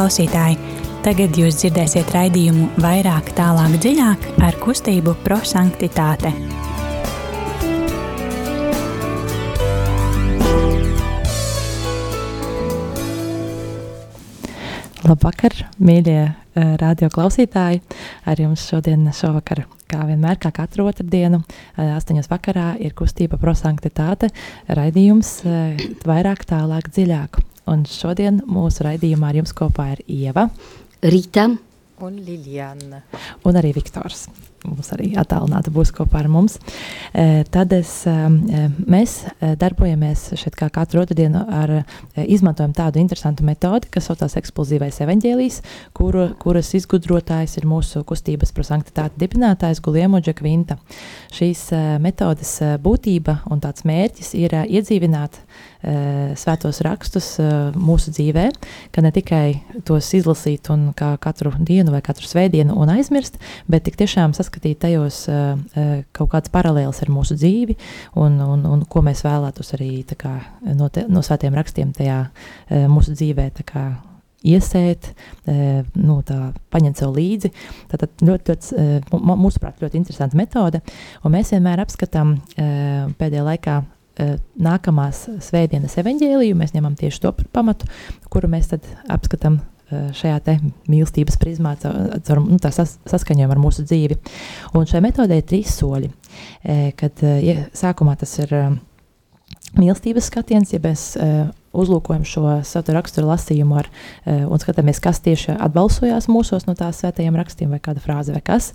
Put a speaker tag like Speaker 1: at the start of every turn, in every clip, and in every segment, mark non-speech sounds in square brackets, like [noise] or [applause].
Speaker 1: klausītāji! Tagad jūs dzirdēsiet raidījumu vairāk, tālāk, dziļāk ar kustību prosanktitāte.
Speaker 2: Labvakar, mīļie uh, radio klausītāji! Ar jums šodien, šovakar, kā vienmēr, kā katru otrdienu, uh, astoņos vakarā ir kustība prosanktitāte, raidījums uh, vairāk, tālāk, dziļāk. Un šodien mūsu raidījumā ar jums kopā ir Ieva,
Speaker 3: Rīta
Speaker 4: un Liljana.
Speaker 2: Un arī Viktors. Mums arī attālināti būs kopā ar mums. E, tad es, e, mēs darbojamies šeit kā katru otru dienu ar, e, izmantojam tādu interesantu metodi, kas saucās eksplozīvais evaņģēlijs, kuru, kuras izgudrotājs ir mūsu kustības prosanktitāte dibinātājs Guliemo Džekvinta. Šīs e, metodes e, būtība un tāds mērķis ir e, iedzīvināt svētos rakstus eh, mūsu dzīvē, ka ne tikai tos izlasīt un kā katru dienu vai katru svētdienu un aizmirst, bet tik tiešām saskatīt tajos eh, kaut kāds paralēls ar mūsu dzīvi un, un, un ko mēs vēlētos arī kā, no, te, no svētiem rakstiem tajā mūsu dzīvē kā, iesēt, nu, tā, paņemt sev līdzi. Tā ir ļoti, ļoti, mūsuprāt, ļoti interesanta metode. Un mēs vienmēr apskatām pēdējā laikā Eh, nākamās svētdienas evaņģēliju. Mēs ņemam tieši to par pamatu, kuru mēs tad apskatām eh, šajā mīlestības prizmā, caur nu, sas, saskaņojumu ar mūsu dzīvi. Un šai metodē ir trīs soļi. Eh, kad ja, sākumā tas ir mīlestības skatiens, ja mēs uzlūkojam šo satura raksturu lasījumu ar, uh, un skatāmies, kas tieši atbalsojās mūsos no tās svētajiem rakstiem, vai kāda frāze, vai kas,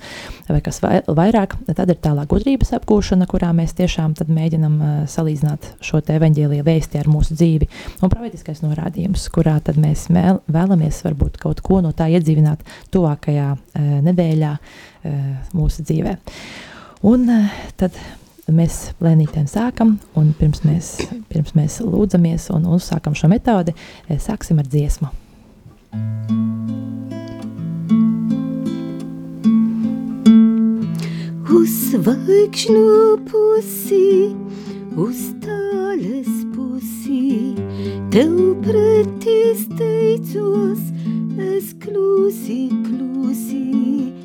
Speaker 2: vai kas vai, vairāk. Tad ir tālāk gudrības apgūšana, kurā mēs tiešām mēģinam uh, salīdzināt šo te evaņģēlīja vēsti ar mūsu dzīvi, un pravietiskais norādījums, kurā tad mēs vēlamies varbūt kaut ko no tā iedzīvināt tuvākajā uh, nedēļā mūsu dzīvē. Un tad mēs lēnītēm sākam, un pirms mēs, pirms mēs lūdzamies un uzsākam šo metodi, eh, sāksim ar dziesmu.
Speaker 3: Uz zvaigžņu pusi, uz tāles pusi, tev pretī steidzos, es klusi, klusi.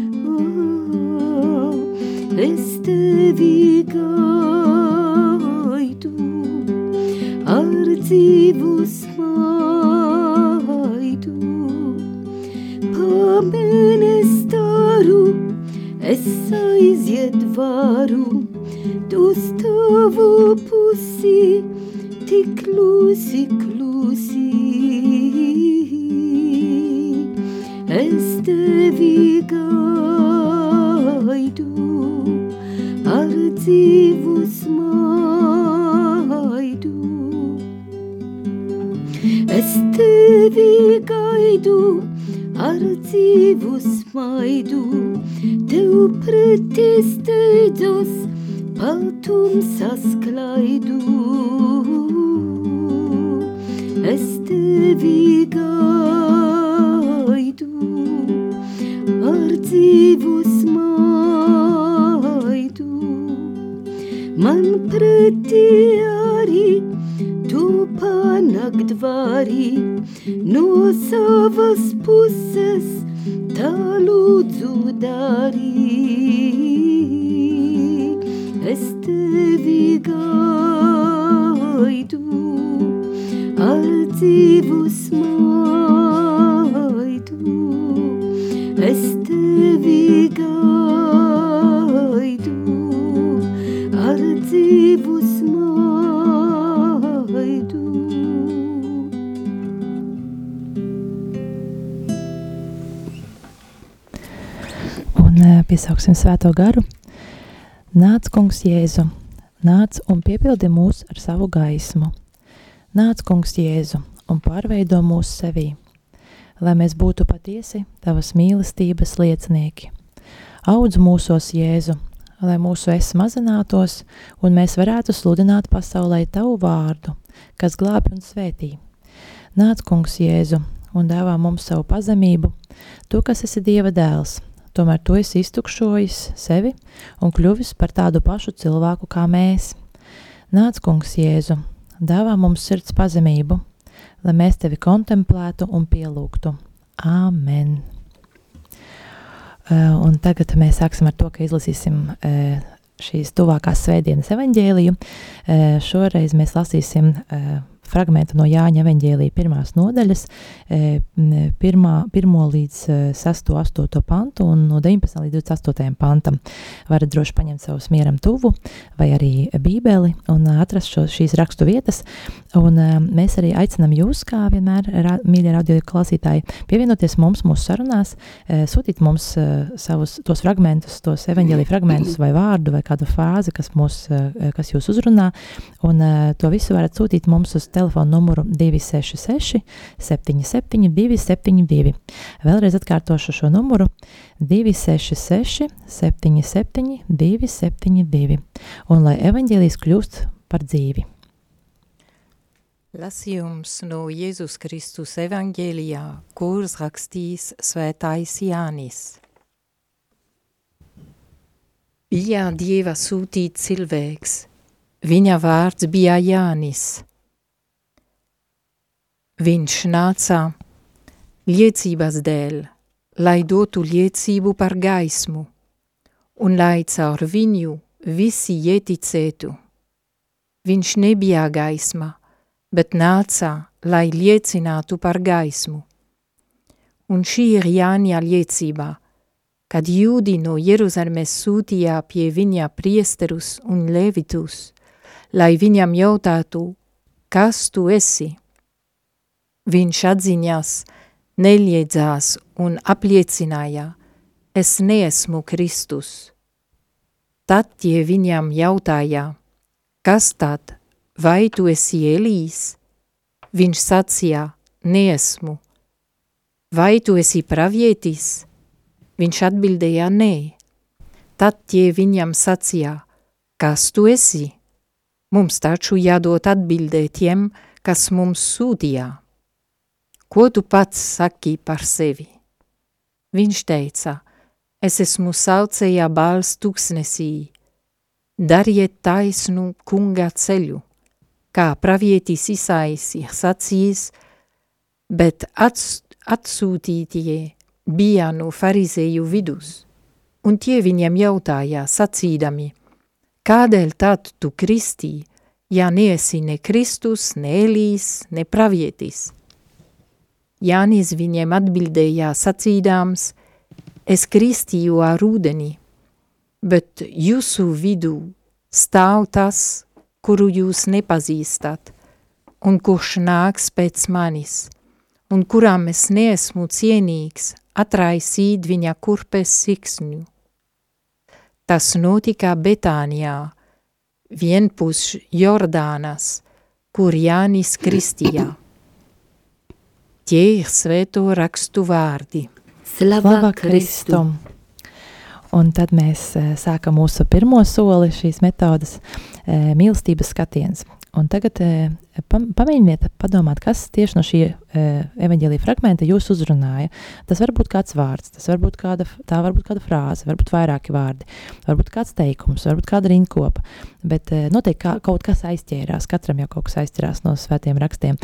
Speaker 3: es tevi gaidu ar dzīvu smaidu. Pamēnes daru, es aiziet varu, tu stāvu pusi, tik klusi, tevi gaidu ar dzīvu smaidu, tev pretī steidzos, ar dzīvu smaidu. Es tevi gaidu ar dzīvu smaidu.
Speaker 2: Un uh, piesauksim svēto garu. Nāc, kungs, Jēzu, nāc un piepildi mūs ar savu gaismu. Nāc, kungs, Jēzu, un pārveido mūs sevī, lai mēs būtu patiesi tavas mīlestības liecinieki. Audz mūsos Jēzu, lai mūsu es mazinātos, un mēs varētu sludināt pasaulē Tavu vārdu, kas glābi un svētī. Nāc, kungs Jēzu, un dāvā mums savu pazemību, tu, kas esi Dieva dēls, tomēr tu esi iztukšojis sevi un kļuvis par tādu pašu cilvēku kā mēs. Nāc, kungs Jēzu, dāvā mums sirds pazemību, lai mēs tevi kontemplētu un pielūgtu. Āmen! Uh, un tagad mēs sāksim ar to, ka izlasīsim uh, šīs tuvākās svētdienas evaņģēliju. Uh, šoreiz mēs lasīsim fragmentu no Jāņa evaņģēlīja pirmās nodaļas, e, pirmā, pirmo līdz 6, e, 8 pantu un no 19 līdz 28 pantam. Varat droši paņemt savus mieram tuvu vai arī bībeli un atrast šo, šīs rakstu vietas. Un e, mēs arī aicinām jūs, kā vienmēr, ra, mīļie radio klausītāji, pievienoties mums mūsu sarunās, sūtīt mums savus tos fragmentus, tos evaņģēlīja fragmentus vai vārdu vai kādu frāzi, kas, mūs, kas jūs uzrunā, un to visu varat sūtīt mums uz telefonu telefona numuru 266 77 272. Vēlreiz atkārtošu šo numuru 266 77 272. Un lai evaņģēlijas kļūst par dzīvi.
Speaker 4: Lasījums no Jēzus Kristus evaņģēlijā, kuras rakstīs svētais Jānis. Bija Dieva sūtīts cilvēks, viņa vārds bija Jānis. Viņš nāca liecības dēļ, lai dotu liecību par gaismu, un lai caur viņu visi ieticētu. Viņš nebija gaisma, bet nāca, lai liecinātu par gaismu. Un šī ir Jāņa liecība, kad jūdi no Jeruzalemes sūtīja pie viņa priesterus un levitus, lai viņam jautātu, kas tu esi? Viņš atziņās, neliedzās un apliecināja, es neesmu Kristus. Tad tie viņam jautāja, kas tad, vai tu esi Elīs? Viņš sacīja, neesmu. Vai tu esi pravietis? Viņš atbildēja, nē. Tad tie viņam sacīja, kas tu esi? Mums taču jādod atbildē tiem, kas mums sūtīja. Ko tu pats saki par sevi? Viņš teica, es esmu saucējā bāls tuksnesī, dariet taisnu kunga ceļu, kā pravietis Isais ir sacījis, bet ats, atsūtītie bija no farizēju vidus, un tie viņiem jautāja sacīdami, kādēļ tad tu kristī, ja neesi ne Kristus, ne Elīs, ne pravietis? Jānis viņiem atbildēja sacīdāms, es kristīju ar ūdeni, bet jūsu vidū stāv tas, kuru jūs nepazīstat, un kurš nāks pēc manis, un kurām es neesmu cienīgs atraisīt viņa kurpes siksņu. Tas notika Betānijā, vienpus Jordānas, kur Jānis kristījā. Tie ir svēto rakstu vārdi.
Speaker 2: Slava Kristum! Un tad mēs uh, sākam mūsu pirmo soli šīs metodas uh, mīlestības skatiens. Un tagad uh, pamēģiniet padomāt, kas tieši no šī uh, evaņģēlīja fragmenta jūs uzrunāja. Tas var būt kāds vārds, tas var būt kāda, tā var būt kāda frāze, varbūt vairāki vārdi, varbūt kāds teikums, varbūt kāda rinkopa, bet uh, noteikti kā, kaut kas aizķērās, katram jau kaut kas aizķērās no svētiem rakstiem,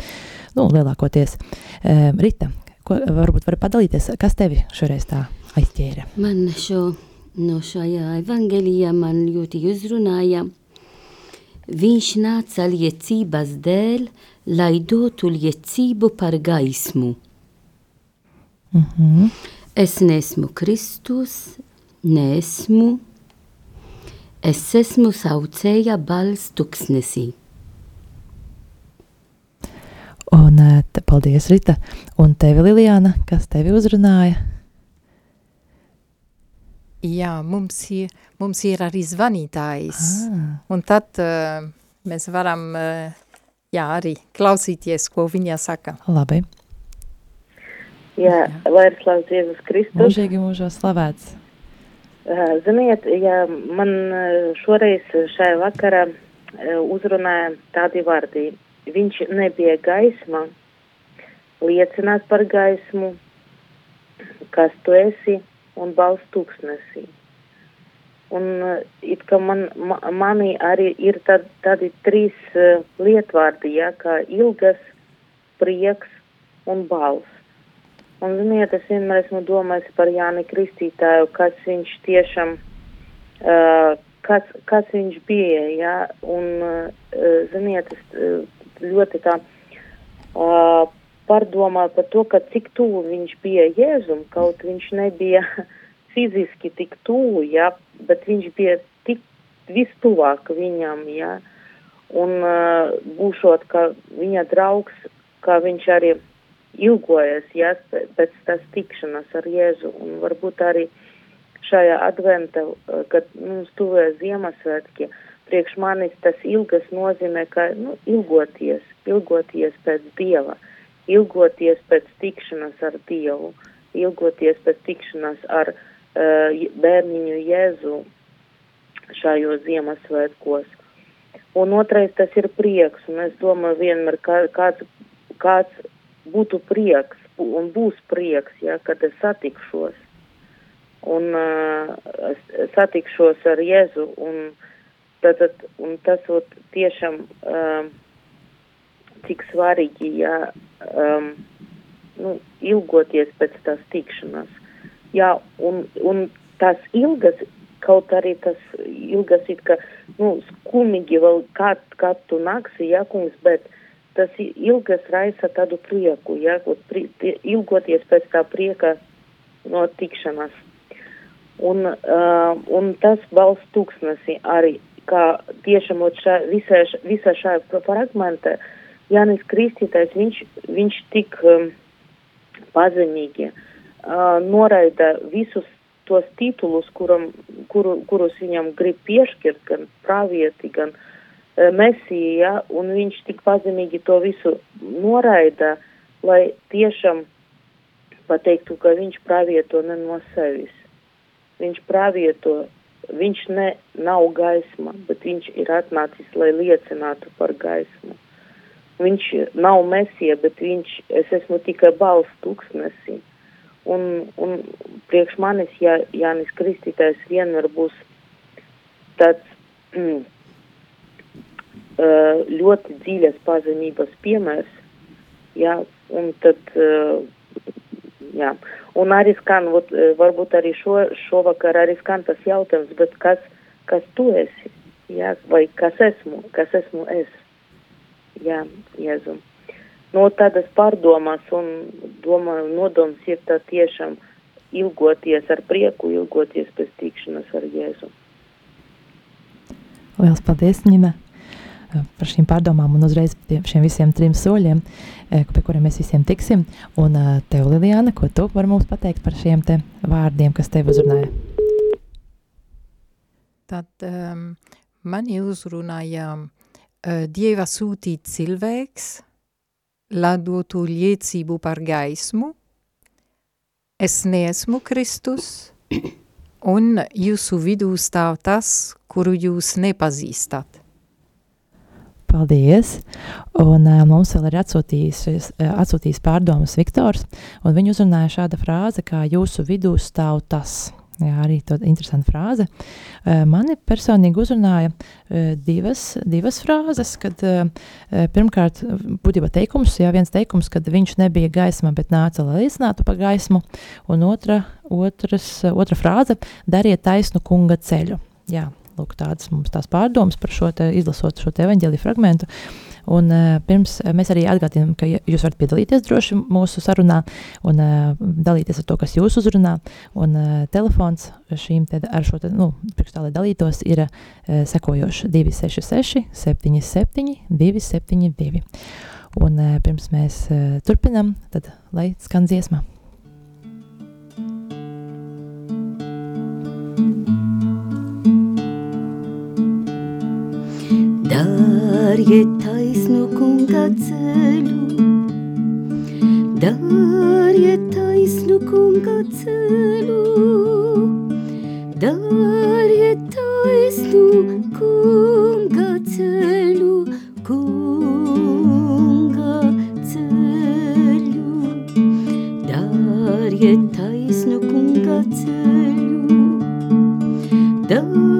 Speaker 2: nu, lielākoties. Rita, ko, varbūt var padalīties, kas tevi šoreiz tā aizķēra?
Speaker 3: Man šo, no šajā evaņģēlijā man ļoti uzrunāja, Viņš nāca liecības dēļ, lai dotu liecību par gaismu.
Speaker 2: Mm -hmm.
Speaker 3: Es neesmu Kristus, neesmu. Es esmu saucēja balss tuksnesī.
Speaker 2: Un eh, paldies, Rita. Un tevi, Lilijāna, kas tevi uzrunāja?
Speaker 4: Jā, mums ir, mums ir arī zvanītājs.
Speaker 2: Ah.
Speaker 4: Un tad uh, mēs varam uh, jā, arī klausīties, ko viņa saka.
Speaker 2: Labi.
Speaker 5: Jā, lai ir slavs Jēzus Kristus.
Speaker 2: Mūžīgi mūžos slavēts.
Speaker 5: Ziniet, ja man šoreiz šajā vakarā uzrunāja tādi vārdi, viņš nebija gaisma, liecinās par gaismu, kas tu esi un balsts tūkstnesī. Un it kā man, ma, manī arī ir tad, tādi trīs uh, lietvārdi, ja, kā ilgas, prieks un balss. Un, ziniet, es vienmēr esmu domājis par Jāni Kristītāju, kas viņš tiešām, uh, kas, kas viņš bija, ja, un, uh, ziniet, es ļoti tā uh, pārdomāju par to, ka cik tuvu viņš bija Jēzum, kaut viņš nebija [laughs] fiziski tik tuvu, ja, bet viņš bija tik vistuvāk viņam, ja, un uh, būšot, ka viņa draugs, kā viņš arī ilgojas ja, pēc tās tikšanās ar Jēzu. Un varbūt arī šajā adventa, kad mums tuvēs Ziemassvētki, priekš manis tas ilgas nozīmē, ka nu, ilgoties, ilgoties pēc Dieva, ilgoties pēc tikšanās ar Dievu, ilgoties pēc tikšanās ar uh, bērniņu Jēzu šajos Ziemassvētkos. Un otrais tas ir prieks, un es domāju vienmēr, kā, kāds, kāds būtu prieks un būs prieks, ja, kad es satikšos. Un uh, satikšos ar Jēzu un, tad, un tas ot, tiešām uh, cik svarīgi, ja um, nu, ilgoties pēc tās tikšanās. Jā, un, un tās ilgas, kaut arī tas ilgas it kā, nu, skumīgi vēl kā, kā tu naksi, jā, kungs, bet tas ilgas raisa tādu prieku, ja, pri, ilgoties pēc tā prieka no tikšanās. Un, uh, un tas balsts tūkstnesi arī, kā tiešām šā, visā, visā šā fragmentā, Jānis Kristītājs, viņš, viņš tik um, pazemīgi uh, noraida visus tos titulus, kuram, kuru, kurus viņam grib piešķirt, gan pravieti, gan uh, mesija, un viņš tik pazemīgi to visu noraida, lai tiešām pateiktu, ka viņš pravieto ne no sevis. Viņš pravieto, viņš ne, nav gaisma, bet viņš ir atnācis, lai liecinātu par gaismu. Viņš nav mesija, bet viņš, es esmu tikai balsts tūkstnesī. Un, un priekš manis Jā, Jānis Kristītājs vienmēr būs tāds mm, Eh, ļoti dziļas pazemības piemērs, jā, un tad, eh, jā, un arī skan, vat, eh, varbūt arī šo, šovakar arī skan tas jautājums, bet kas, kas tu esi, jā, vai kas esmu, kas esmu es, jā, Jēzu. No tādas pārdomas un domāju, nodoms ir tā tiešām ilgoties ar prieku, ilgoties pēc tikšanas ar Jēzu.
Speaker 2: Lielas paldies, Nina! par šīm pārdomām un uzreiz pie šiem visiem trim soļiem, pie kuriem mēs visiem tiksim. Un tev, Lilijāna, ko tu vari mums pateikt par šiem te vārdiem, kas tev uzrunāja?
Speaker 4: Tad um, mani uzrunāja uh, Dieva sūtīt cilvēks, lai dotu liecību par gaismu. Es neesmu Kristus, [coughs] un jūsu vidū stāv tas, kuru jūs nepazīstat.
Speaker 2: Paldies! Un uh, mums vēl ir atsūtījis, uh, atsūtījis pārdomas Viktors, un viņš uzrunāja šāda frāze, kā jūsu vidū stāv tas. Jā, arī tāda interesanta frāze. Uh, mani personīgi uzrunāja uh, divas, divas frāzes, kad uh, pirmkārt, būtībā teikums, jā, viens teikums, kad viņš nebija gaisma, bet nāca, lai liecinātu par gaismu, un otra, otras, otra frāze, dariet taisnu kunga ceļu. Jā, Lūk, tādas mums tās pārdomas par šo te, izlasot šo te evaņģēliju fragmentu. Un, uh, pirms mēs arī atgādinām, ka jūs varat piedalīties droši mūsu sarunā un uh, dalīties ar to, kas jūs uzrunā. Un telefons šīm te, ar šo te, nu, priekšstā, lai dalītos, ir sekojošs 266 77 272. Un pirms mēs turpinam, tad lai skan dziesma.
Speaker 3: Dariet taisnu kunga ceļu, dariet taisnu kunga ceļu, dariet taisnu kunga ceļu, kunga ceļu. Dariet taisnu kunga ceļu, dariet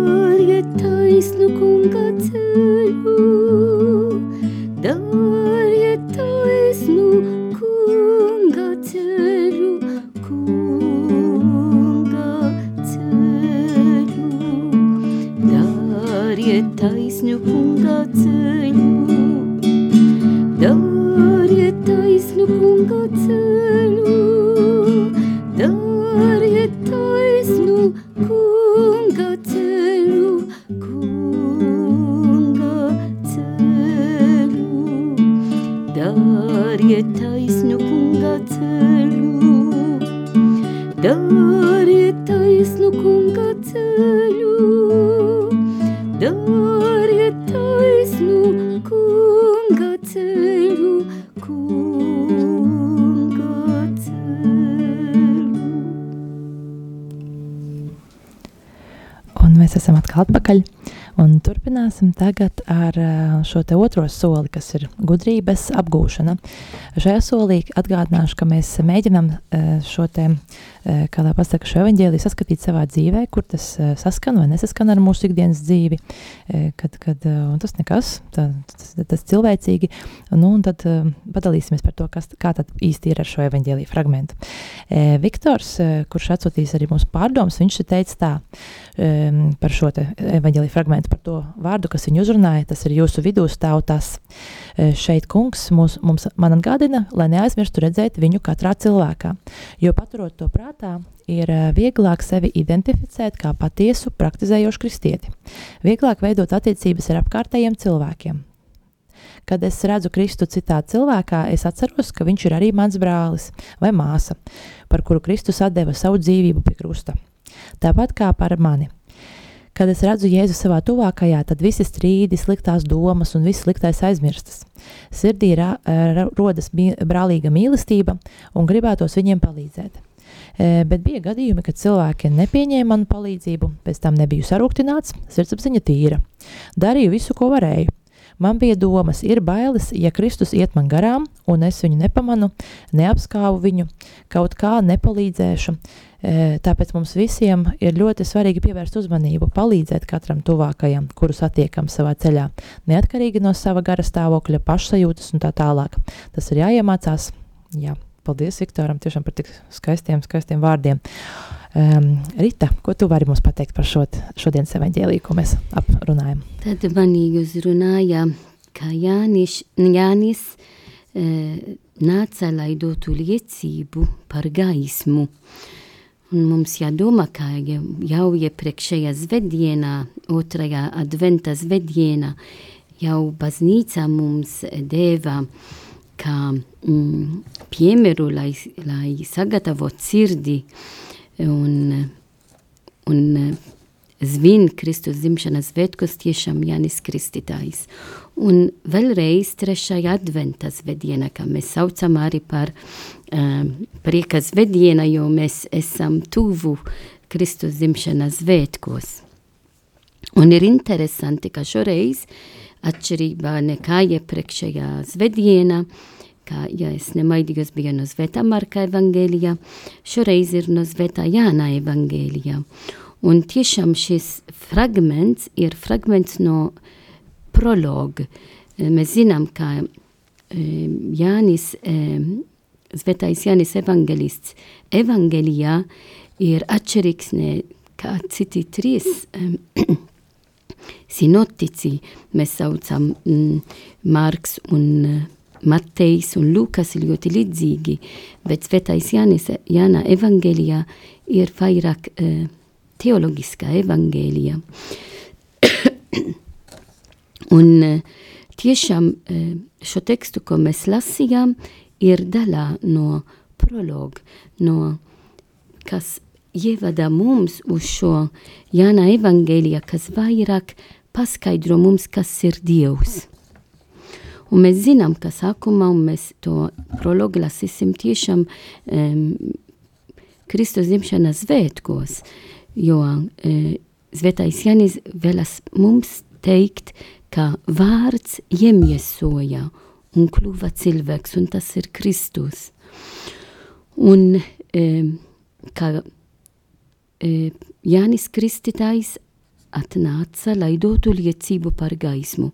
Speaker 2: tagad ar ā, šo te otro soli, kas ir gudrības apgūšana. Šajā solī atgādināšu, ka mēs mēģinām ā, šo te, ā, kā lai pasaka, šo evaņģēliju saskatīt savā dzīvē, kur tas ā, saskan vai nesaskan ar mūsu ikdienas dzīvi, ā, kad, kad, tas nekas, tā, tas, tas cilvēcīgi, nu, un tad padalīsimies par to, kas, kā tad īsti ir ar šo evaņģēliju fragmentu. Viktors, kurš atsūtīs arī mūsu pārdomas, viņš teica tā, par šo evanģēlīju fragment, par to vārdu, kas viņu uzrunāja. Tas ir jūsu vidū stāv tas. Šeit kungs mūs, mums man atgādina, lai neaizmirstu redzēt viņu katrā cilvēkā. Jo paturot to prātā, ir e, vieglāk sevi identificēt kā patiesu, praktizējošu kristieti. Vieglāk veidot attiecības ar apkārtējiem cilvēkiem. Kad es redzu Kristu citā cilvēkā, es atceros, ka viņš ir arī mans brālis vai māsa, par kuru Kristus deva savu dzīvību pie krusta. Tāpat kā par mani. Kad es redzu Jēzu savā tuvākajā, tad visi strīdi, sliktās domas un viss sliktais aizmirstas. Sirdī ra, ra, rodas brālīga mīlestība un gribētos viņiem palīdzēt. Bet bija gadījumi, kad cilvēki nepieņēma manu palīdzību, pēc tam nebiju sarūktināts, sirdsapziņa tīra. Darīju visu, ko varēju. Man bija domas, ir bailes, ja Kristus iet man garām, un es viņu nepamanu, neapskāvu viņu, kaut kā nepalīdzēšu. Tāpēc mums visiem ir ļoti svarīgi pievērst uzmanību, palīdzēt katram tuvākajam, kuru satiekam savā ceļā, neatkarīgi no sava gara stāvokļa, pašsajūtas un tā tālāk. Tas ir jāiemācās. Jā, paldies Viktoram tiešām par tik skaistiem, skaistiem vārdiem. Um, Rita, ko tu vari mums pateikt par šo šodienas evaņģēliju, ko mēs aprunājam?
Speaker 3: Tad manī uzrunāja, ka Jānis, Jānis e, nāca, lai dotu liecību par gaismu. Un mums jādomā, ka jau iepriekšējā svētdienā, otrajā adventa svētdienā, jau baznīca mums deva kā mm, piemēru, lai, lai sagatavotu sirdi un, un zvin Kristus dzimšanas svētkos tiešām Jānis Kristītājs. Un vēlreiz trešajā adventa svētdiena, kā mēs saucam arī par um, prieka svētdiena, jo mēs esam tuvu Kristus dzimšanas svētkos. Un ir interesanti, ka šoreiz, atšķirībā nekā iepriekšējā svētdiena, kā, ja es nemaidījos, bija no Svētā Marka evangēlijā, šoreiz ir no Svētā Jāna evangēlijā. Un tiešām šis fragments ir fragments no prologa. Mēs zinām, ka Jānis, Svētais Jānis evangelists evangelijā ir atšķirīgs nekā citi trīs sinoptici, mēs saucam mm, Marks un Matejs un Lukas ir ļoti līdzīgi, bet Svētais Jānis, Jāna evangelijā ir vairāk uh, teoloģiskā evangelijā. [coughs] un uh, tiešām uh, šo tekstu, ko mēs lasījām, ir daļā no prologa, no kas ievada mums uz šo Jāna evangelijā, kas vairāk paskaidro mums, kas ir Dievs. Un mēs zinām, ka sākumā mēs to prologu lasīsim tiešām um, Kristus dzimšanas svētkos, jo e, Zvetais Janis vēlas mums teikt, ka vārds iemiesoja un kļuva cilvēks, un tas ir Kristus. Un e, kā e, Jānis Kristītājs atnāca, lai dotu liecību par gaismu,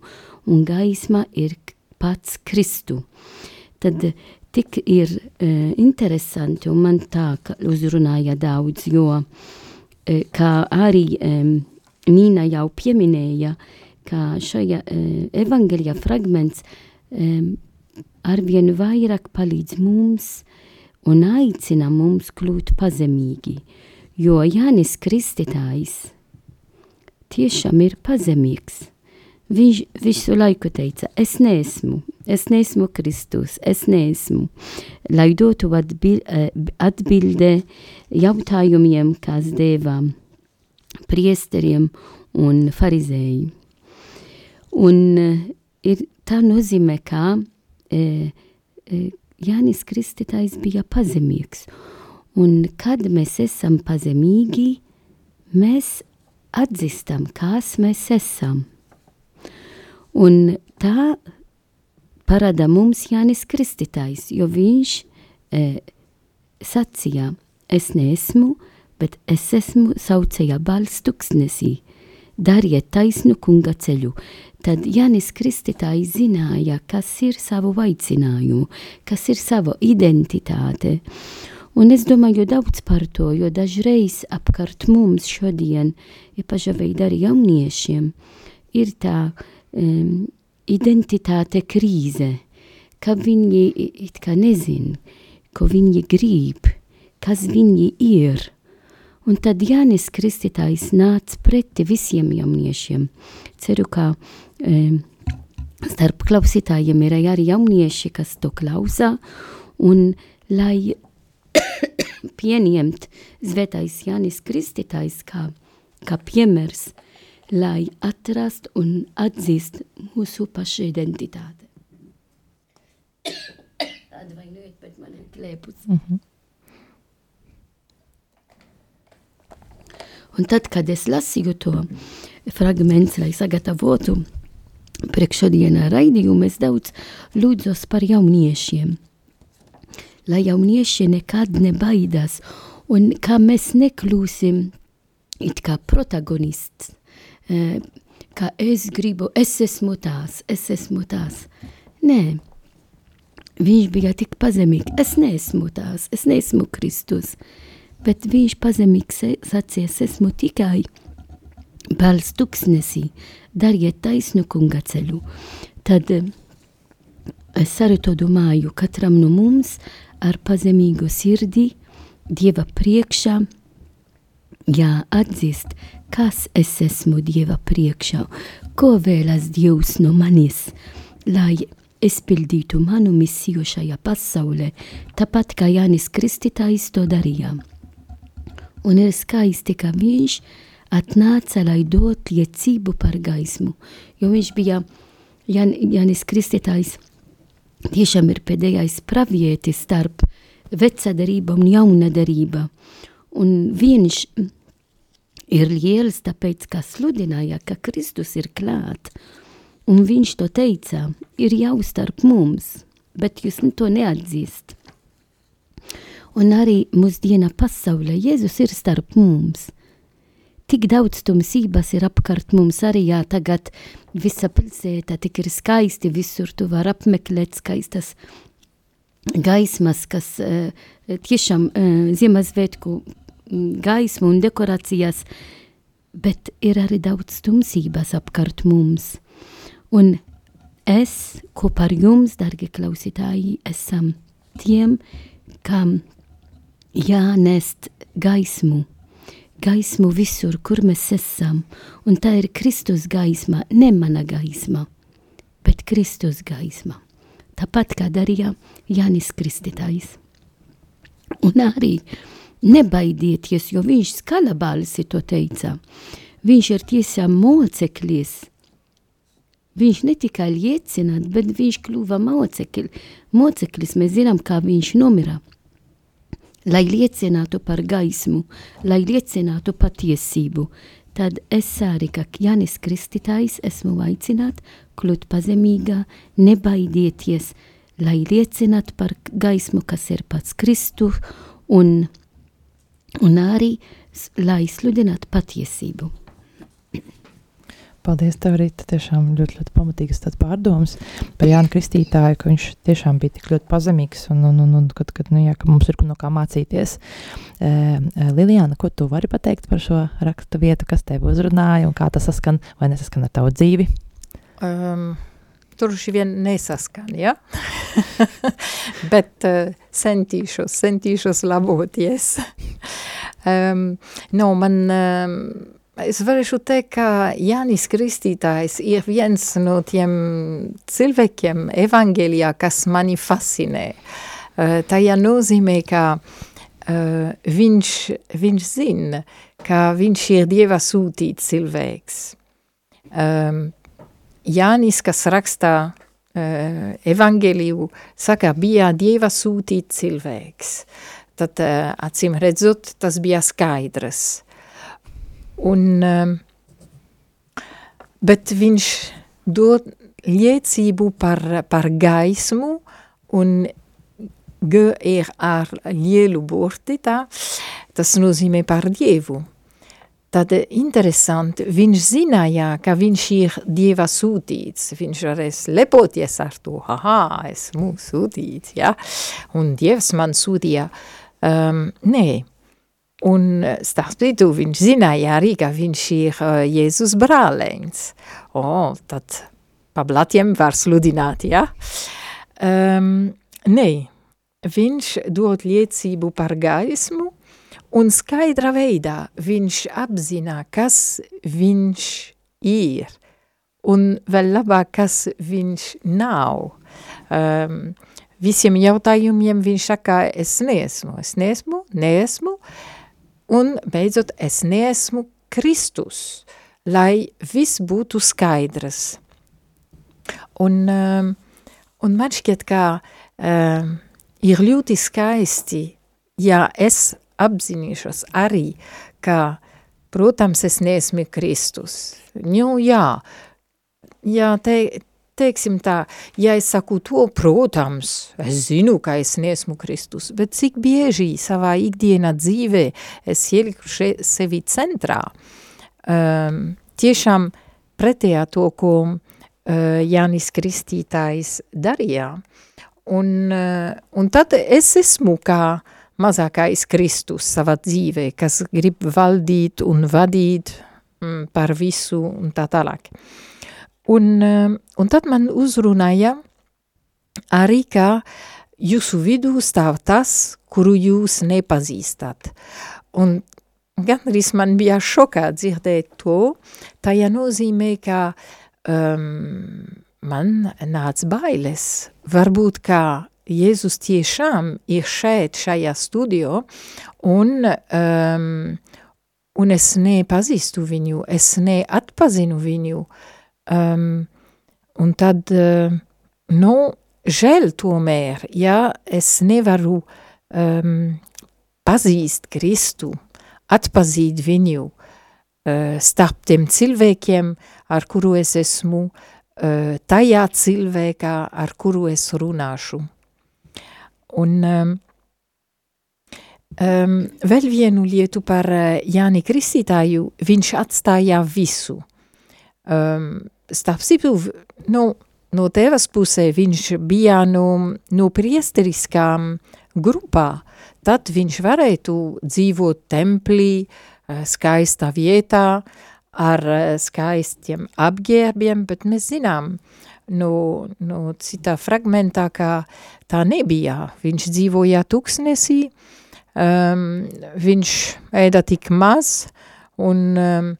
Speaker 3: un gaisma ir pats Kristu. Tad tik ir e, interesanti, un man tā uzrunāja daudz, jo e, kā arī e, Nīna jau pieminēja, ka šajā e, evangeļa fragments e, arvien vairāk palīdz mums un aicina mums kļūt pazemīgi, jo Jānis Kristītājs tiešām ir pazemīgs. Viņš visu laiku teica, es neesmu, es neesmu Kristus, es neesmu, lai dotu atbilde jautājumiem, kas deva priesteriem un farizēji. Un ir tā nozīmē, ka e, e, Jānis Kristītājs bija pazemīgs. Un kad mēs esam pazemīgi, mēs atzīstam, kas mēs esam. Un tā parāda mums Jānis Kristītājs, jo viņš e, sacīja, es neesmu, bet es esmu saucēja balss tuksnesī, dariet taisnu kunga ceļu. Tad Jānis Kristītājs zināja, kas ir savu aicinājumu, kas ir savu identitāte. Un es domāju daudz par to, jo dažreiz apkārt mums šodien, ja pažaveid arī jauniešiem, ir tā, ka um, identitāte krīze, ka viņi it kā nezin, ko viņi grib, kas viņi ir. Un tad Jānis Kristītājs nāca preti visiem jauniešiem. Ceru, ka um, starp klausītājiem ir arī jaunieši, kas to klausā, un lai pieņemt Zvētais Jānis Kristītājs kā, kā piemērs, lai atrast un atzīst mūsu pašu identitāti. Atvainojiet, bet man ir klēpus. Mm -hmm. Un tad, kad es lasīju to fragments, lai sagatavotu priekšodienā raidījumu, es daudz lūdzos par jauniešiem. Lai jaunieši nekad nebaidās un kā mēs nekļūsim it kā protagonists ka es gribu, es esmu tās, es esmu tās. Nē, viņš bija tik pazemīgs, es neesmu tās, es neesmu Kristus, bet viņš pazemīgs sacies, esmu tikai bals tuksnesī, dariet taisnu kunga ceļu. Tad es arī to domāju, katram no mums ar pazemīgu sirdi, Dieva priekšā, jāatzīst, kas es esmu Dieva priekšā, ko vēlas Dievs no manis, lai es pildītu manu misiju šajā pasaulē, tāpat kā Jānis Kristītājs to darīja. Un ir skaisti, ka viņš atnāca, lai dot liecību par gaismu, jo viņš bija Jan, Jānis Kristītājs, tiešām ir pēdējais pravietis starp veca darība un jauna darība. Un viņš ir liels, tāpēc, ka sludināja, ka Kristus ir klāt. Un viņš to teica, ir jau starp mums, bet jūs to neatzīst. Un arī mūsdiena pasaulē Jēzus ir starp mums. Tik daudz tumsības ir apkārt mums arī, jā, tagad visa pilsēta tik ir skaisti, visur tu var apmeklēt skaistas gaismas, kas uh, tiešām uh, Ziemassvētku gaismu un dekorācijas, bet ir arī daudz tumsības apkārt mums. Un es kopā ar jums, dargi klausītāji, esam tiem, kam jānest gaismu, gaismu visur, kur mēs esam, un tā ir Kristus gaisma, ne mana gaisma, bet Kristus gaisma. Tāpat kā darīja Jānis Kristītājs. Un arī nebaidieties, jo viņš skaļa balsi to teica. Viņš ir tiešām moceklis. Viņš ne tikai liecina, bet viņš kļuva mocekli. moceklis. Mēs zinām, kā viņš nomira. Lai liecinātu par gaismu, lai liecinātu patiesību, tad es arī, kā Jānis Kristītājs, esmu aicināt kļūt pazemīgā, nebaidieties, lai liecinātu par gaismu, kas ir pats Kristus, un, un arī, lai sludinātu patiesību.
Speaker 2: Paldies, tev arī tiešām ļoti, ļoti pamatīgas pārdomas par Jānu Kristītāju, ka viņš tiešām bija tik ļoti pazemīgs un, un, un, un kad, kad, nu, jā, ka mums ir no kā mācīties. E, Lilijāna, ko tu vari pateikt par šo rakstu vietu, kas tev uzrunāja un kā tas saskan vai nesaskan ar tavu dzīvi?
Speaker 4: Um, Droši vien nesaskan, ja? [laughs] bet uh, centīšos, centīšos laboties. um, no, man... Um, Es varēšu teikt, ka Jānis Kristītājs ir viens no tiem cilvēkiem evangelijā, kas mani fascinē. Uh, tajā nozīmē, ka uh, viņš, viņš zina, ka viņš ir Dieva sūtīts cilvēks. Um, Jānis, kas rakstā uh, evangeliju, saka, bija Dieva sūtīts cilvēks. Tad, uh, acīm redzot, tas bija skaidrs. Un, um, bet viņš dod liecību par, par gaismu un G ir ar lielu burti, tā, tas nozīmē par Dievu. Tad interesanti, viņš zināja, ka viņš ir Dieva sūtīts, viņš varēs lepoties ar to, haha, esmu sūtīts, ja, un Dievs man sūtīja, um, nē, Un eh, starp citu, viņš zināja arī, ka viņš ir uh, Jēzus brālēns. O, oh, tad pa blatiem var sludināt, ja? Um, nē, viņš dod liecību par gaismu, un skaidra veidā viņš apzina, kas viņš ir, un vēl labāk, kas viņš nav. Um, visiem jautājumiem viņš saka, es neesmu, es neesmu, neesmu, neesmu Un beidzot, es neesmu Kristus, lai viss būtu skaidrs. Un, um, un man šķiet, ka um, ir ļoti skaisti, ja es apzinīšos arī, ka, protams, es neesmu Kristus. Nu, jā, jā te, teiksim tā, ja es saku to, protams, es zinu, ka es neesmu Kristus, bet cik bieži savā ikdienā dzīvē es ieliku še, sevi centrā, um, tiešām pretējā to, ko uh, Jānis Kristītājs darīja, un, uh, un tad es esmu kā mazākais Kristus savā dzīvē, kas grib valdīt un vadīt mm, par visu un tā tālāk. Uh, Un, um, un tad man uzrunāja arī, ka jūsu vidū stāv tas, kuru jūs nepazīstat. Un gandrīz man bija šokā dzirdēt to, tajā nozīmē, ka um, man nāc bailes. Varbūt, ka Jēzus tiešām ir šeit, šajā studio, un, um, un es nepazīstu viņu, es neatpazinu viņu, uh, Um, un tad, uh, nu, žēl tomēr, ja es nevaru um, pazīst Kristu, atpazīt viņu uh, starp tiem cilvēkiem, ar kuru es esmu, uh, tajā cilvēkā, ar kuru es runāšu. Un um, um, vēl vienu lietu par uh, Jāni Kristītāju, viņš atstāja visu. Um, starp citu, nu, no tevas pusē viņš bija no, no priesteriskām grupā, tad viņš varētu dzīvot templī, eh, skaistā vietā, ar eh, skaistiem apģērbiem, bet mēs zinām, no, no citā fragmentā, ka tā nebija. Viņš dzīvoja tuksnesī, um, viņš ēda tik maz, un um,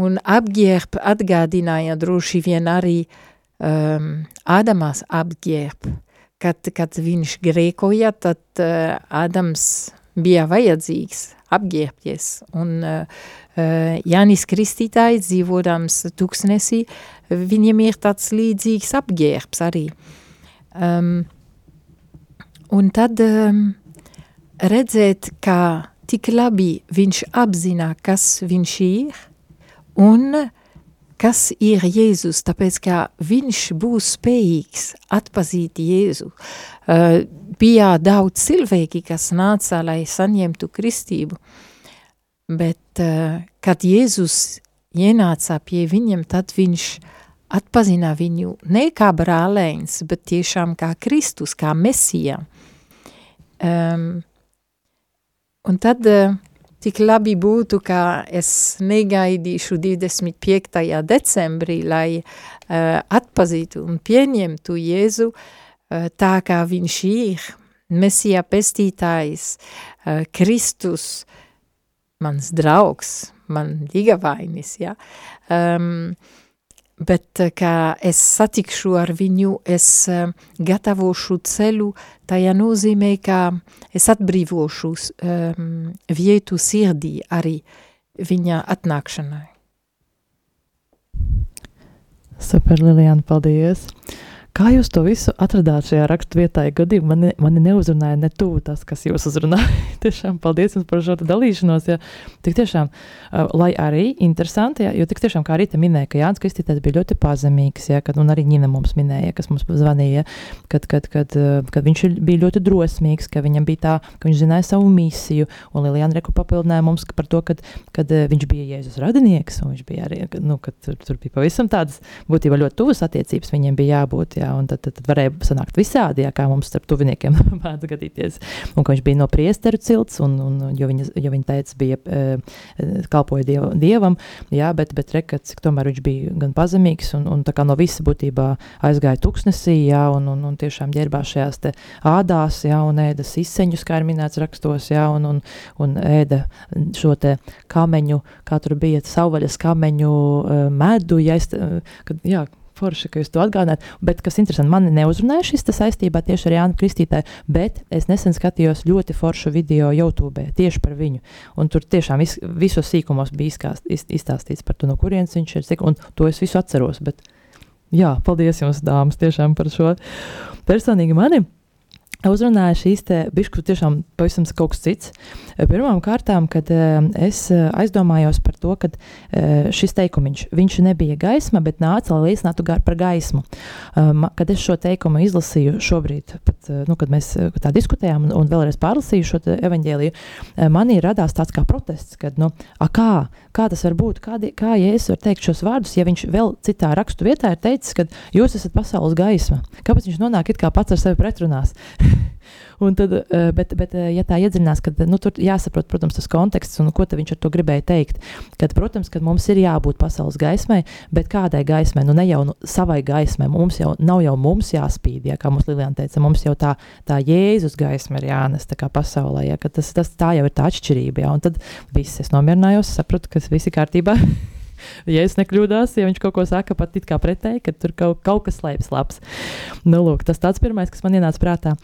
Speaker 4: un apģērb atgādināja droši vien arī um, Ādamās apģērb. Kad, kad viņš grēkoja, tad uh, Ādams bija vajadzīgs apģērbties. Un uh, Jānis Kristītājs dzīvodams tuksnesī, viņam ir tāds līdzīgs apģērbs arī. Um, un tad um, redzēt, kā tik labi viņš apzinā, kas viņš ir, un kas ir Jēzus, tāpēc, ka viņš būs spējīgs atpazīt Jēzu. Uh, bija daudz cilvēki, kas nāca, lai saņemtu kristību, bet uh, kad Jēzus ienāca pie viņiem, tad viņš atpazina viņu ne kā brālēns, bet tiešām kā Kristus, kā Mesija. Um, un tad uh, tik labi būtu, ka es negaidīšu 25. decembrī, lai uh, atpazītu un pieņemtu Jēzu uh, tā, kā viņš ir, Mesija pestītājs, uh, Kristus, mans draugs, man līgavainis, ja. Um, bet kā es satikšu ar viņu, es uh, gatavošu ceļu, tajā nozīmē, ka es atbrīvošu um, vietu sirdī arī viņa atnākšanai.
Speaker 2: Super, Liliana, paldies! Kā jūs to visu atradāt šajā raksturvietā? Gadījumā mani, mani neuzrunāja ne tuvu tas, kas jūs uzrunāja. [laughs] tiešām paldies jums par šo dalīšanos. Ja. Tik tiešām, uh, lai arī interesanti, ja, jo tik tiešām, kā arī te minēja, ka Jānis Kristītājs bija ļoti pazemīgs, ja, kad, un arī Ņina mums minēja, kas mums zvanīja, kad, kad, kad, kad viņš bija ļoti drosmīgs, ka viņam bija tā, ka viņš zināja savu misiju, un Lilijana Reku papildināja mums par to, kad, kad viņš bija Jēzus radinieks, un viņš bija arī, nu, kad tur, tur bija pavisam tādas, būtībā ļoti tuvas attiecības viņiem bija jābūt, ja, jā, tad, tad, tad varēja sanākt visādi, jā, kā mums starp tuviniekiem [laughs] mēdz gadīties. Un viņš bija no priesteru cilts, un, un, jo, viņa, jo viņa teica, bija uh, kalpoja diev, dievam, jā, bet, bet reka, cik tomēr viņš bija gan pazemīgs, un, un tā kā no visa būtībā aizgāja tuksnesī, jā, un, un, un tiešām ģērbās šajās te ādās, jā, un ēda izseņus, kā ir minēts rakstos, jā, un, un, un ēda šo te kameņu, kā tur bija savvaļas kameņu uh, medu, ja es, kad, jā, forši, ka jūs to atgādināt. Bet, kas interesanti, man neuzrunāja šis saistībā tieši ar Jānu Kristītāju, bet es nesen skatījos ļoti foršu video YouTube tieši par viņu. Un tur tiešām vis, visos sīkumos bija izkāst, iz, izstāstīts par to, no kurienes viņš ir, cik, un to es visu atceros. Bet, jā, paldies jums, dāmas, tiešām par šo. Personīgi mani uzrunāja šīs bišku tiešām pavisam kaut kas cits. Pirmām kārtām, kad uh, es aizdomājos par to, ka uh, šis teikumiņš, viņš nebija gaisma, bet nāca, lai liecinātu par gaismu. Kad es šo teikumu izlasīju šobrīd, pat, nu, kad mēs tā diskutējām un, un vēlreiz pārlasīju šo evaņģēliju, manī radās tāds kā protests, kad, nu, a, kā, kā tas var būt, kā, kā Jēzus var teikt šos vārdus, ja viņš vēl citā rakstu vietā ir teicis, ka jūs esat pasaules gaisma. Kāpēc viņš nonāk it kā pats ar sevi pretrunās? [laughs] tad, eh, bet, bet, eh, ja tā iedziļinās, tad nu, tur jāsaprot, protams, tas konteksts un ko viņš ar to gribēja teikt. Kad, protams, ka mums ir jābūt pasaules gaismai, bet kādai gaismai, nu ne jau nu, savai gaismai, mums jau nav jau mums jāspīd, ja, kā mums Lilijana teica, mums jau tā, tā Jēzus gaisma ir jānes pasaulē, ja, tas, tas tā jau ir tā atšķirība, ja, tad viss es nomierinājos, sapratu, ka viss ir kārtībā. [laughs] ja es nekļūdos, ja viņš kaut ko saka pat it kā pretēji, ka tur kaut, kaut kas slēpjas labs. Nu, lūk, tas tāds pirmais, kas man ienāca prātā.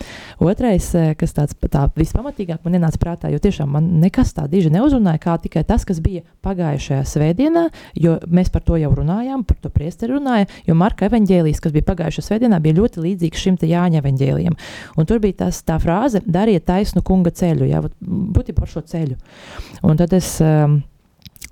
Speaker 2: Otrais, eh, kas tāds tā vispamatīgāk man ienāca prātā, jo tiešām man nekas tā diži neuzrunāja, kā tikai tas, kas bija pagājušajā svētdienā, jo mēs par to jau runājām, par to priesteri runāja, jo Marka evaņģēlijas, kas bija pagājušajā svētdienā, bija ļoti līdzīgs šim te Jāņa evaņģēlijam. Un tur bija tas, tā frāze, dariet taisnu kunga ceļu, jā, būtībā par šo ceļu. Un tad es um,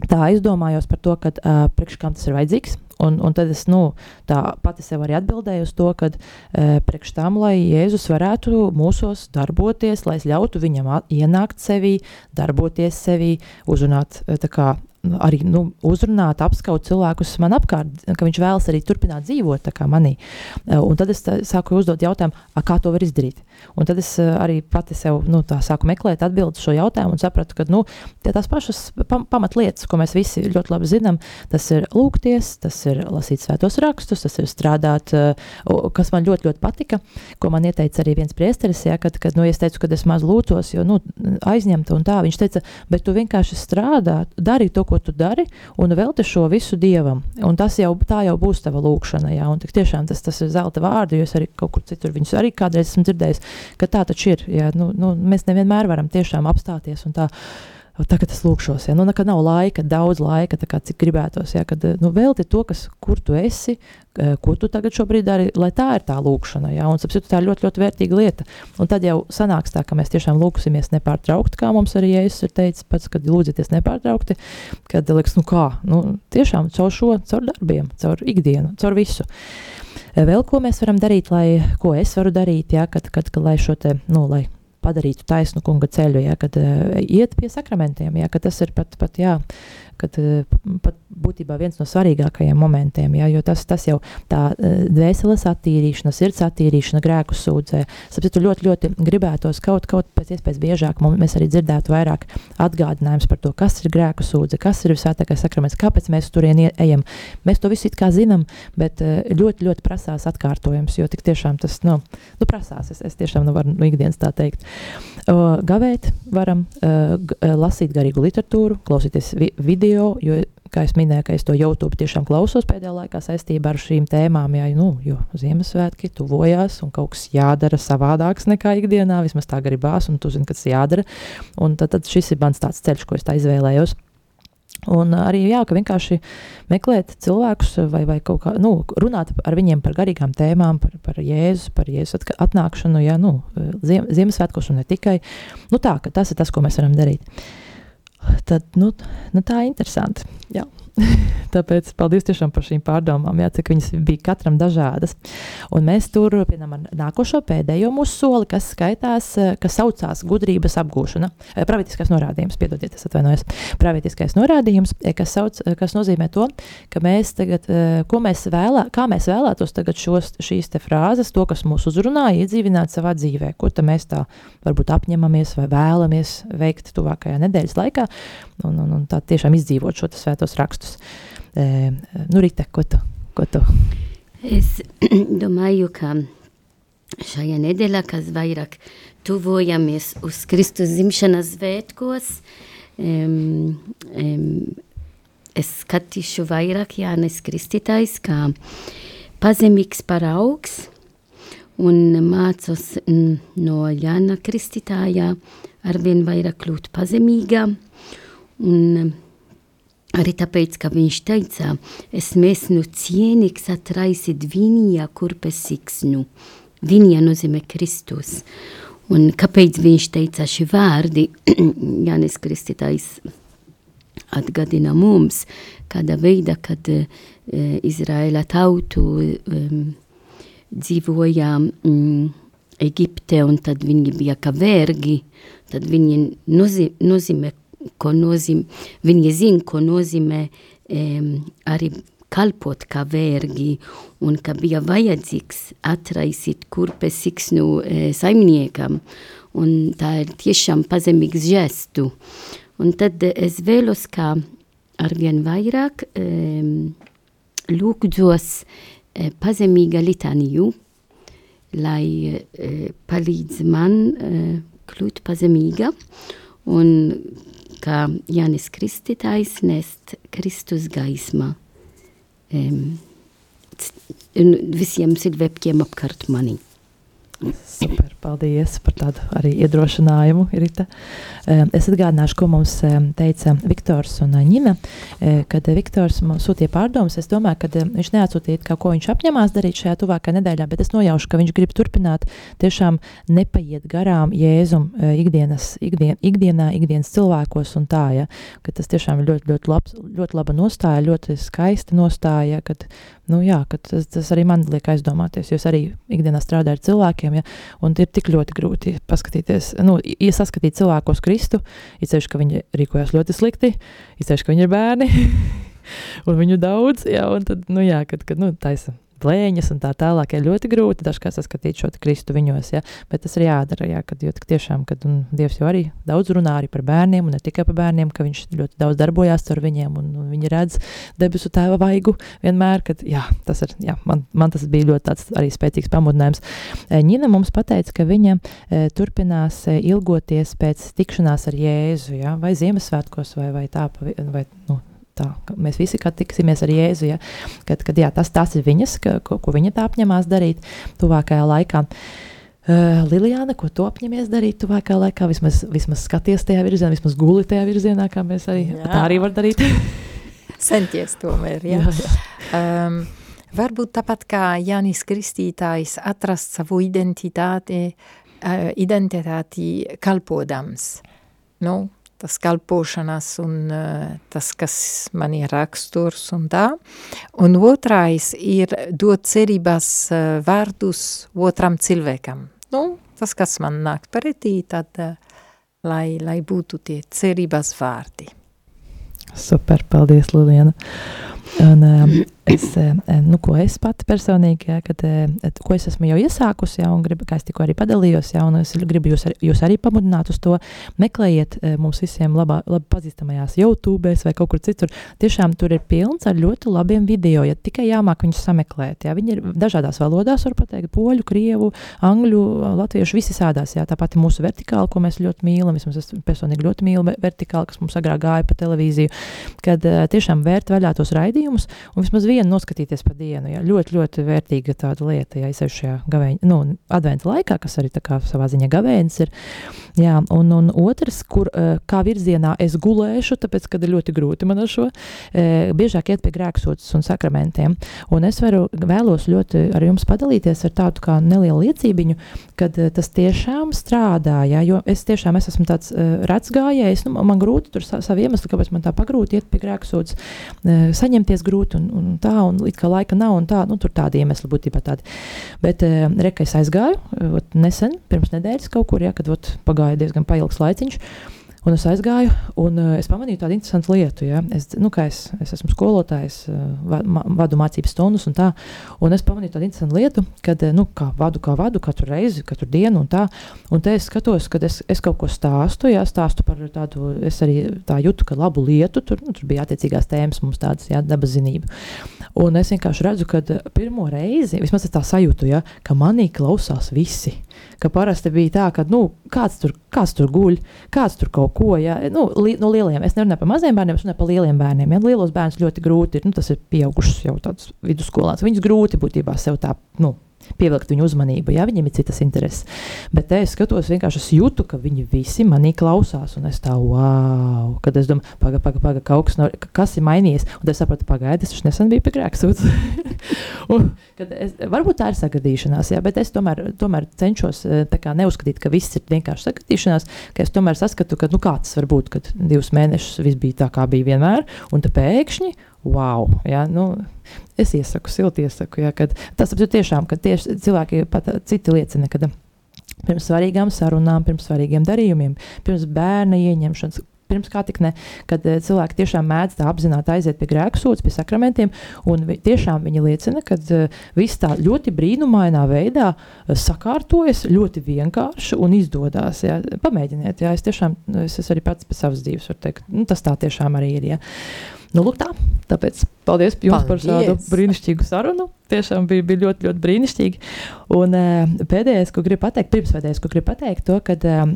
Speaker 2: tā aizdomājos par to, ka uh, priekš kam tas ir vajadzīgs. Un, un tad es nu, pati sev arī atbildēju uz to, ka e, priekš tam, lai Jēzus varētu mūsos darboties, lai es ļautu viņam ienākt sevī, darboties sevī, uzrunāt kā, arī nu, uzrunāt, apskaut cilvēkus man apkārt, ka viņš vēlas arī turpināt dzīvot manī. Un tad es tā, sāku uzdot jautājumu, kā to var izdarīt. Un tad es uh, arī pati sev nu, sāku meklēt atbildi šo jautājumu un sapratu, ka nu, tās pašas pam pamatlietas, ko mēs visi ļoti labi zinām, tas ir lūgties, tas ir lasīt svētos rakstus, tas ir strādāt, uh, kas man ļoti, ļoti patika, ko man ieteica arī viens priesteris, ja, kad, kad nu, es teicu, ka es maz lūcos, jo nu, aizņemta un tā. Viņš teica, bet tu vienkārši strādā, dari to, ko tu dari, un velti šo visu dievam. Un tas jau, tā jau būs tava lūkšana, ja, un tiešām tas, tas ir zelta vārdi, jo es arī kaut kur citur viņus arī kādreiz esmu dzirdējis ka tā taču ir. Ja, nu, nu, mēs nevienmēr varam tiešām apstāties un tā tagad es lūkšos, ja nu, nekad nav laika, daudz laika, kā, cik gribētos. Ja, kad nu, velti to, kas, kur tu esi, ko tu tagad šobrīd dari, lai tā ir tā lūkšana. Ja, un sapsiet, tā ir ļoti, ļoti vērtīga lieta. Un tad jau sanāks tā, ka mēs tiešām lūksimies nepārtraukti, kā mums arī Jēzus ir teicis, pats, kad lūdzieties nepārtraukti, kad liekas, nu kā, nu, tiešām caur šo, caur darbiem, caur ikdienu, caur visu. Vēl ko mēs varam darīt, lai, ko es varu darīt, ja, kad, kad, kad lai šo te, nu, lai padarītu taisnu kunga ceļu, ja, kad uh, iet pie sakramentiem, ja, kad tas ir pat, pat jā, kad uh, pat būtībā viens no svarīgākajiem momentiem, ja, jo tas, tas jau tā uh, dvēseles attīrīšana, sirds attīrīšana, grēku sūdzē. Sapratu, ļoti, ļoti gribētos kaut, kaut pēc iespējas biežāk mēs arī dzirdētu vairāk atgādinājums par to, kas ir grēku sūdze, kas ir visvētākais sakraments, kāpēc mēs turien ejam. Mēs to visu it kā zinām, bet uh, ļoti, ļoti prasās atkārtojums, jo tik tiešām tas, nu, nu prasās, es, es tiešām nu varu nu, ikdienas tā teikt. Gavēt varam, lasīt garīgu literatūru, klausīties vi video, jo, kā es minēju, ka es to YouTube tiešām klausos pēdējā laikā saistībā ar šīm tēmām, jā, nu, jo Ziemassvētki tuvojās un kaut kas jādara savādāks nekā ikdienā, vismaz tā gribās, un tu zini, kas jādara, un tad, tad šis ir mans tāds ceļš, ko es tā izvēlējos. Un arī jā, ka vienkārši meklēt cilvēkus vai, vai kaut kā nu, runāt ar viņiem par garīgām tēmām, par, par Jēzu, par Jēzus atnākšanu, jā, nu, ziem, Ziemassvētkos un ne tikai. Nu, tā, tas ir tas, ko mēs varam darīt. Tad, nu, nu tā ir interesanti. Jā. [laughs] Tāpēc paldies tiešām par šīm pārdomām, jā, cik viņas bija katram dažādas. Un mēs turpinām ar nākošo pēdējo mūsu soli, kas skaitās, eh, kas saucās gudrības apgūšana. Eh, pravietiskais norādījums, piedodiet, es atvainojos. Pravietiskais norādījums, eh, kas, sauc, kas nozīmē to, ka mēs tagad, ko mēs vēlē, kā mēs vēlētos tagad šos, šīs te frāzes, to, kas mūs uzrunā, iedzīvināt savā dzīvē, ko mēs tā varbūt apņemamies vai vēlamies veikt tuvākajā nedēļas laikā, un, un, un tā tiešām izdzīvot šo svētos rakstus. E, nu, Rita, ko tu? Ko tu?
Speaker 3: Es [clears throat] domāju, ka šajā nedēļā, kas vairāk tuvojamies uz Kristus zimšanas svētkos, um, um, es skatīšu vairāk Jānis Kristītājs kā pazemīgs paraugs un mācos no Jāna Kristītājā arvien vairāk kļūt pazemīgā un Arī tāpēc, ka viņš teica, es mēsnu cienīgs atraisīt viņa kurpesiksnu. Viņa nozīmē Kristus. Un kāpēc viņš teica šī vārdi, [clears throat] Jānis Kristītājs atgādina mums, kāda veida, kad uh, Izraēla tautu um, dzīvoja um, Egipte, un tad viņi bija kā vergi, tad viņi nozīmē ko nozīmē, viņi zina, ko nozīmē um, arī kalpot kā vergi, un ka bija vajadzīgs atraisīt kurpes siksnu e, saimniekam, un tā ir tiešām pazemīgs žestu. Un tad es vēlos, kā arvien vairāk e, lūgdzos e, pazemīga litaniju, lai e, palīdz man e, kļūt pazemīga, un kā Jānis Kristītājs nest Kristus gaismā um, visiem cilvēkiem apkārt mani.
Speaker 2: Super, paldies par tādu arī iedrošinājumu, Rita. Es atgādināšu, ko mums teica Viktors un Ņina. Kad Viktors sūtīja pārdomas, es domāju, ka viņš neatsūtīja, kā, ko viņš apņemās darīt šajā tuvākajā nedēļā, bet es nojaušu, ka viņš grib turpināt tiešām nepaiet garām Jēzum ikdienas, ikdien, ikdienā, ikdienas cilvēkos un tā, ja, ka tas tiešām ir ļoti, ļoti, labs, ļoti laba nostāja, ļoti skaista nostāja, kad Nu, jā, tas, tas arī man liek aizdomāties, jo es arī ikdienā strādāju ar cilvēkiem, ja, un ir tik ļoti grūti paskatīties, nu, iesaskatīt cilvēkos Kristu, izceļš, ka viņi rīkojas ļoti slikti, izceļš, ka viņi ir bērni, [laughs] un viņu daudz, jā, un tad, nu jā, kad, kad nu, taisa blēņas un tā tālāk. Ir ļoti grūti dažkārt saskatīt šo kristu viņos, ja? bet tas ir jādara. Jā, kad, jo tiešām, kad Dievs jau arī daudz runā arī par bērniem, un ne tikai par bērniem, ka viņš ļoti daudz darbojās ar viņiem, un, un viņi redz debesu tēva vaigu vienmēr, kad jā, tas ir, jā, man, man tas bija ļoti tāds arī spēcīgs pamudinājums. Ņina mums pateica, ka viņa e, turpinās e, ilgoties pēc tikšanās ar Jēzu, ja? vai Ziemassvētkos, vai, vai tā, vai, nu, tā, mēs visi tiksimies ar Jēzu. Ja? Kad, kad, jā, tas, tas ir viņas, ka, ko, ko viņa tā apņemās darīt tuvākajā laikā. Uh, Lilijāna, ko tu apņemies darīt tuvākā laikā? Vismaz, vismaz skaties tajā virzienā, vismaz guli tajā virzienā, kā mēs arī jā. tā arī var darīt. [laughs]
Speaker 4: Senties tomēr, jā. jā, jā. Um, varbūt tāpat kā Jānis Kristītājs atrast savu identitāti, uh, identitāti kalpodams. Nu, tas kalpošanas un uh, tas, kas man ir raksturs un tā. Un otrais ir dot cerības uh, vārdus otram cilvēkam nu, tas, kas man nāk pretī, tad uh, lai, lai būtu tie cerības vārdi.
Speaker 2: Super, paldies, Liliana. Un, um, es, nu, ko es pati personīgi, ja, kad, ko es esmu jau iesākusi, ja, un gribu, kā es tikko arī padalījos, ja, un es gribu jūs, ar, jūs arī pamudināt uz to, meklējiet mums visiem labā, labi pazīstamajās YouTube vai kaut kur citur. Tiešām tur ir pilns ar ļoti labiem video, ja tikai jāmāk viņus sameklēt. Ja. Viņi ir dažādās valodās, var pateikt, poļu, krievu, angļu, latviešu, visi sādās. Ja. Tāpat ir mūsu vertikāli, ko mēs ļoti mīlam, vismaz es personīgi ļoti mīlu vertikāli, kas mums agrāk gāja pa televīziju, kad tiešām vērt vaļā tos raidījumus un vismaz vienu noskatīties pa dienu. Jā. Ļoti, ļoti vērtīga tāda lieta, ja esmu šajā gavēņa, nu, adventa laikā, kas arī tā kā savā ziņā gavēnis ir. Jā, un, un otrs, kur eh, kā virzienā es gulēšu, tāpēc, kad ir ļoti grūti man ar šo, eh, biežāk iet pie grēksūdzes un sakramentiem. Un es varu, vēlos ļoti ar jums padalīties ar tādu kā nelielu liecībiņu, kad eh, tas tiešām strādā, jā, jo es tiešām es esmu tāds rats gājējs, nu, man grūti tur savu iemeslu, kāpēc man tā pagrūti iet pie grēksūdzes, saņemties grūti un, un tā, un it kā laika nav, un tā, nu, tur tādi iemesli būtībā tādi. Bet uh, reka es aizgāju, ot, nesen, pirms nedēļas kaut kur, ja, kad ot, pagāja diezgan pailgs laiciņš, Un es aizgāju, un uh, es pamanīju tādu interesantu lietu. Ja? Es, nu, es, es esmu skolotājs, uh, vadu mācības stundas, un tā. Un es pamanīju tādu interesantu lietu, kad uh, nu, kā vadu, kā vadu katru reizi, katru dienu, un tā. Un te es skatos, kad es, es kaut ko stāstu, ja stāstu par tādu, es arī tā jūtu, ka labu lietu, tur, nu, tur bija attiecīgās tēmas mums tādas, jā, dabas zinība. Un es vienkārši redzu, ka pirmo reizi, vismaz tā sajūtu, ja, ka manī klausās visi ka parasti bija tā, ka nu, kāds, tur, kāds tur guļ, kāds tur kaut ko. Ja? Nu, li, no lieliem, es nerunāju par maziem bērniem, es runāju par lieliem bērniem. Ja? Lielos bērnus ļoti grūti ir, nu, tas ir pieaugušs jau tāds vidusskolāns. Viņus grūti būtībā sev tā, nu, pievilkt viņu uzmanību, ja viņiem ir citas intereses. Bet te es skatos, vienkārši es jūtu, ka viņi visi manī klausās, un es tā, wow, kad es domāju, pagaidi, pagaidi, paga, kaut kas, no, kas ir mainījies. Un es sapratu, pagaidi, es nesen biju pie grēksūdas. [laughs] varbūt tā ir sagadīšanās, jā, bet es tomēr, tomēr cenšos eh, neuzskatīt, ka viss ir vienkārši sagadīšanās, ka es tomēr saskatu, ka nu, kā tas var būt, kad divus mēnešus viss bija tā, kā bija vienmēr, un pēkšņi wow. Ja, nu, es iesaku, silti iesaku, ja, kad tas ir tiešām, ka tieši cilvēki pat citi liecina, ka pirms svarīgām sarunām, pirms svarīgiem darījumiem, pirms bērna ieņemšanas, pirms kā tik ne, kad uh, cilvēki tiešām mēdz tā apzināti aiziet pie grēku sūdzes, pie sakramentiem, un vi, tiešām viņi liecina, ka uh, viss tā ļoti brīnumainā veidā uh, sakārtojas, ļoti vienkārši un izdodas. Ja. Pamēģiniet, ja es tiešām, es, es arī pats pēc savas dzīves varu teikt, nu, tas tā tiešām arī ir. Ja. Nu, lūk, tā. Tāpēc paldies jums paldies. par šādu brīnišķīgu sarunu. Tiešām bija, bija ļoti, ļoti brīnišķīgi. Un uh, pēdējais, ko gribu pateikt, pirmspēdējais, ko gribu pateikt, to, kad uh,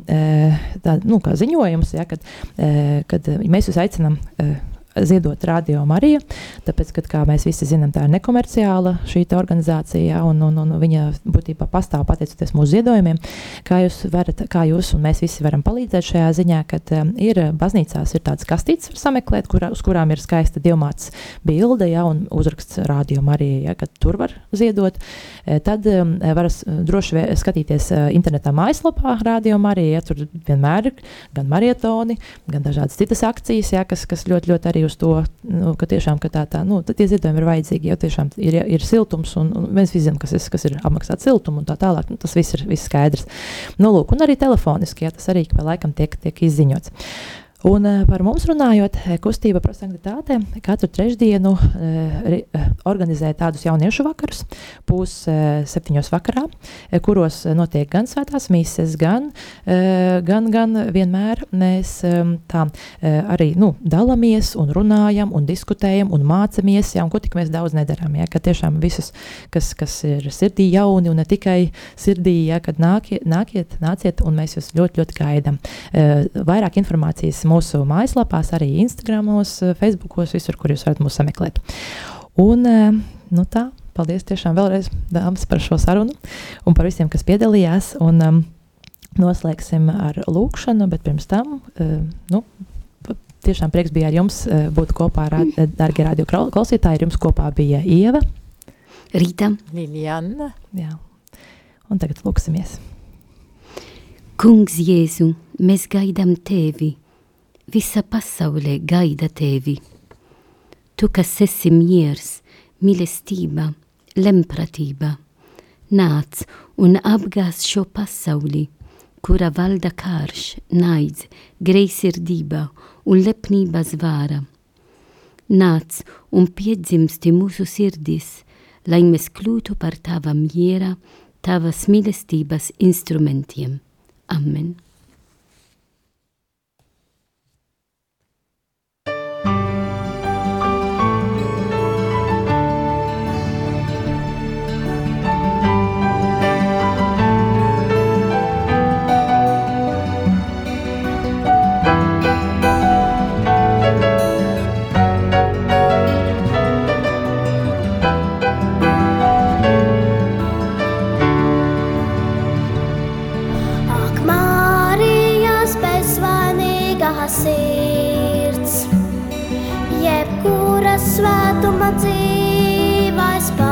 Speaker 2: tā, nu, kā ziņojums, ja, kad, uh, kad mēs jūs aicinām. Uh, ziedot Radio Mariju. Tāpēc, kad, kā mēs visi zinām, tā ir nekomerciāla šī organizācija, un, un, un viņa būtībā pastāv pateicoties mūsu ziedojumiem. Kā jūs, varat, kā jūs un mēs visi varam palīdzēt šajā ziņā, kad um, ir baznīcās ir tādas kastītes, var sameklēt, kurā, uz kurām ir skaista diamāts bilde, ja, un uzraksts Radio Marija, ja, kad tur var ziedot. E, tad um, var droši skatīties uh, internetā mājaslapā Radio Marija, ja, tur vienmēr ir gan marietoni, gan dažādas citas akcijas, ja, kas, kas ļoti, ļoti arī arī uz to, nu, ka tiešām ka tā, tā, nu, tie ziedojumi ir vajadzīgi, jo tiešām ir, ir siltums, un, un mēs visi zinām, kas, ir, kas ir apmaksāt siltumu un tā tālāk. Nu, tas viss ir viss skaidrs. Nu, lūk, un arī telefoniski, ja tas arī pa laikam tiek, tiek izziņots. Un eh, par mums runājot, eh, kustība prosanktitāte katru trešdienu uh, organizē tādus jauniešu vakarus, uh, septiņos vakarā, kuros notiek gan svētās mīses, gan, gan, gan vienmēr mēs um, tā arī nu, dalāmies un runājam un diskutējam un mācamies, ja, un ko tik mēs daudz nedarām, ja, ka tiešām visus, kas, kas ir sirdī jauni un ne tikai sirdī, ja, kad nākiet, nākiet, nāciet un mēs jūs ļoti, ļoti gaidam. Vairāk informācijas mūsu mājaslapās, arī Instagramos, Facebookos, visur, kur jūs varat mūs sameklēt. Un, eh, nu tā, paldies tiešām vēlreiz, dāmas, par šo sarunu un par visiem, kas piedalījās. Un, um, noslēgsim ar lūkšanu, bet pirms tam, uh, nu, tiešām prieks bija ar jums būt kopā, mm. darbie radio klausītāji. Ar jums kopā bija Ieva,
Speaker 3: Rīta,
Speaker 4: Liljana.
Speaker 2: Jā. Un tagad lūksimies.
Speaker 3: Kungs Jēzu, mēs gaidām tevi, visa pasaule gaida tevi. Tu, kas esi miers, mīlestība, lempratība, nāc un apgāz šo pasauli, kura valda karš, naids, greizsirdība un lepnības vāra. Nāc un piedzimsti mūsu sirdis, lai mēs kļūtu par tava miera, tavas mīlestības instrumentiem. Amen.
Speaker 6: Svētuma dzīvais paraugs,